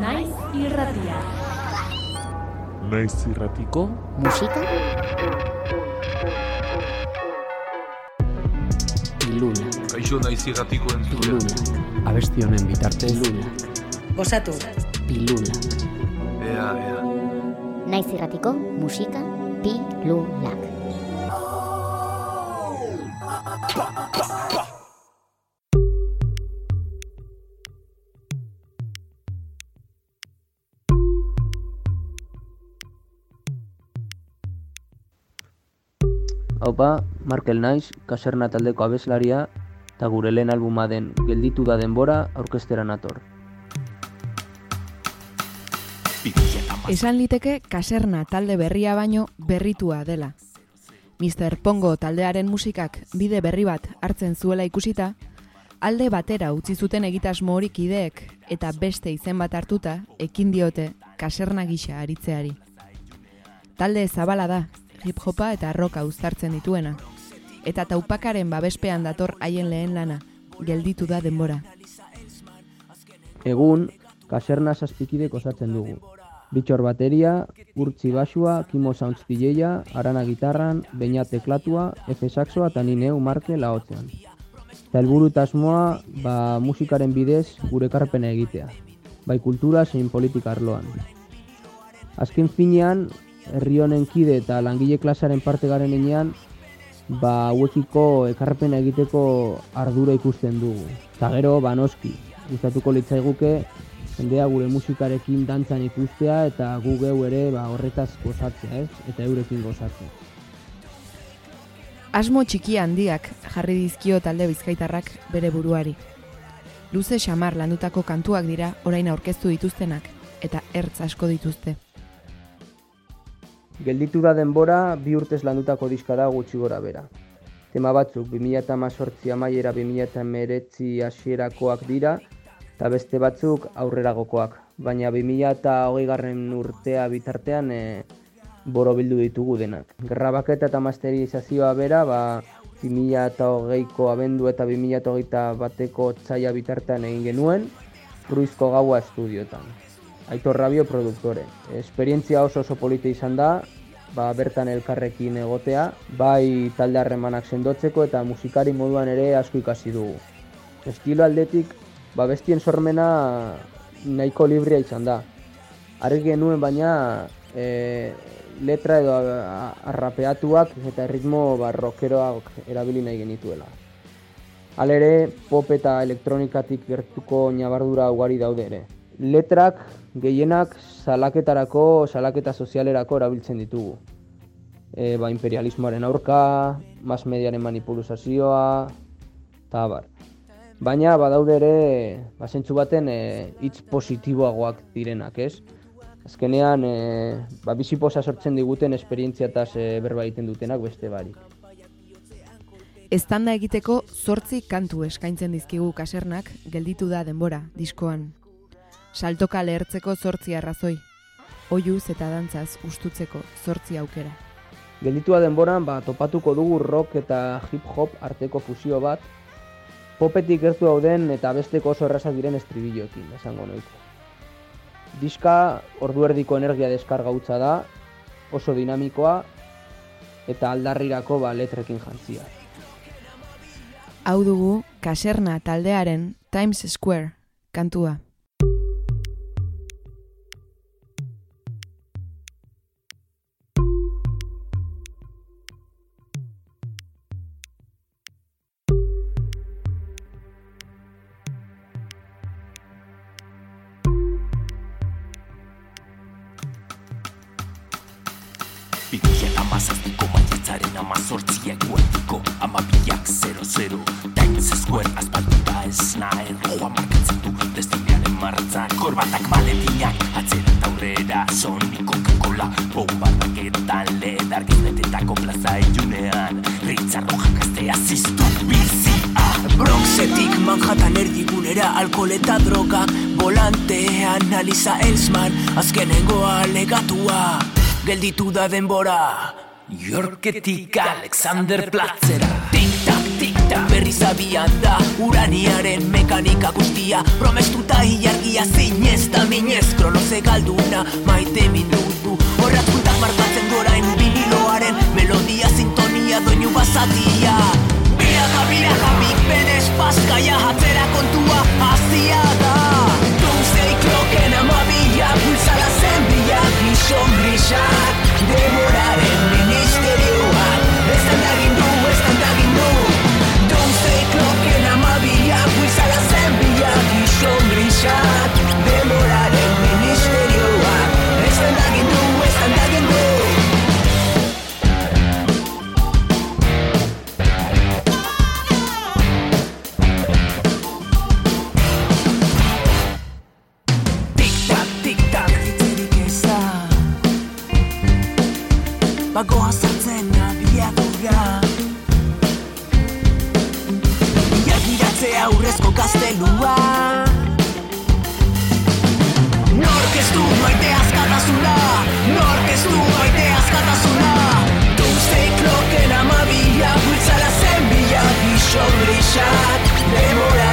Naiz irratia. Naiz irratiko musika Pilula, Kaixo naiz irratiko entzule. pilula, abesti honen bitartez pilula, Osatu, pilula. Ea, ea. Naiz irratiko musika pilulak. Haupa, Markel naiz, kaserna taldeko abeslaria, eta gure lehen albuma den gelditu da denbora aurkestera nator. Esan liteke kaserna talde berria baino berritua dela. Mr. Pongo taldearen musikak bide berri bat hartzen zuela ikusita, alde batera utzi zuten egitasmo horik ideek eta beste izen bat hartuta ekin diote kaserna gisa aritzeari. Talde zabala da, hip hopa eta roka uztartzen dituena. Eta taupakaren babespean dator haien lehen lana, gelditu da denbora. Egun, kaserna zazpikidek osatzen dugu. Bitxor bateria, urtzi basua, kimo sounds DJ-a, arana gitarran, beina teklatua, F saxoa eta ni neu marke laotzean. Eta helburu eta asmoa, ba, musikaren bidez gure karpena egitea. Bai kultura zein politika arloan. Azken finean, herri honen kide eta langile klasaren parte garen enean, ba, hauekiko ekarpena egiteko ardura ikusten dugu. Eta gero, ba, noski, gustatuko litzaiguke, jendea gure musikarekin dantzan ikustea eta gu geu ere ba, horretaz gozatzea, ez? Eta eurekin gozatzea. Asmo txiki handiak jarri dizkio talde bizkaitarrak bere buruari. Luze xamar landutako kantuak dira orain aurkeztu dituztenak eta ertz asko dituzte. Gelditu da denbora bi urtez landutako diska da gutxi gora bera. Tema batzuk 2018 amaiera 2019 hasierakoak dira eta beste batzuk aurreragokoak. Baina 2020 garren urtea bitartean e, borobildu ditugu denak. Grabaketa eta masterizazioa bera, ba, 2020ko abendu eta 2020 bateko txaia bitartean egin genuen, Ruizko gaua estudiotan. Aitor Rabio produktore. Esperientzia oso oso polita izan da, ba, bertan elkarrekin egotea, bai talde harremanak sendotzeko eta musikari moduan ere asko ikasi dugu. Estilo aldetik, ba, bestien sormena nahiko librea izan da. Argi genuen baina e, letra edo arrapeatuak eta ritmo barrokeroak erabili nahi genituela. Halere, pop eta elektronikatik gertuko ñabardura ugari daude ere. Letrak gehienak salaketarako, salaketa sozialerako erabiltzen ditugu. E, ba, imperialismoaren aurka, mas mediaren manipulazioa, eta abar. Baina badaude ere, ba, zentzu baten e, hitz positiboagoak direnak, ez? Azkenean, e, ba, biziposa sortzen diguten esperientziataz e, berba egiten dutenak beste barik. Eztanda egiteko zortzi kantu eskaintzen dizkigu kasernak gelditu da denbora diskoan. Saltoka lehertzeko zortzi arrazoi. Oiuz eta dantzaz ustutzeko zortzi aukera. Gelditua denboran, ba, topatuko dugu rock eta hip hop arteko fusio bat, popetik gertu dauden eta besteko oso errazak diren estribilloekin, esango noiko. Diska ordu erdiko energia deskarga hutsa da, oso dinamikoa, eta aldarrirako ba, letrekin jantzia. Hau dugu kaserna taldearen Times Square kantua. Bibia amazaztiko maiatzaren amazortziak guetiko Amabiak 00 Times Square aspaldura ez nahi Roa markatzen du destinearen martza Korbatak maletinak atzera eta aurrera Soniko Coca-Cola Bombardak eta ledar Giznetetako plaza ilunean. Ritza rojak aztea ziztu bizia. Bronxetik Manhattan erdigunera alkohol eta drogak. Volantean Alisa Elsman azkenengo alegatua gelditu da denbora. Yorketik Alexander Platzera. Tik-tak, tik-tak berri zabian da Uraniaren mekanika guztia. Promestuta ilargia zinez da minez Kronoze galduna maite mindutu Horrak puntak markatzen gorain biniloaren Melodia, sintonia, doinu bazatia Biraja, biraja, big ben espazkaia Atzera kontua, az Bagoa zartzen abiadura Iargiratze aurrezko gaztelua. Nork ez du maite askatasuna Nork ez du maite askatasuna. Doomsday kloken amabia Bultzala zen bila Gixo grisak Demoraren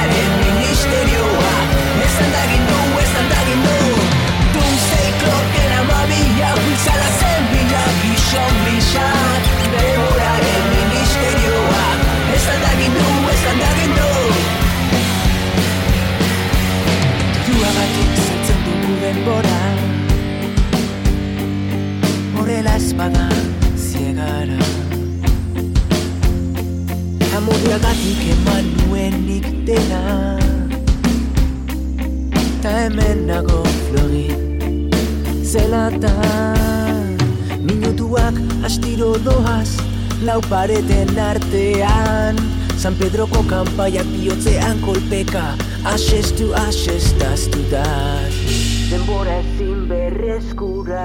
Espada ziegara. Amodiagatik eman nuenik dena. Ta hemen nago flori Zelata. Minutuak astiro doaz Lau pareten artean. San Pedroko kanpaiak bihotzean kolpeka Ashes to ashes, dust to dust Denbora ezin berreskura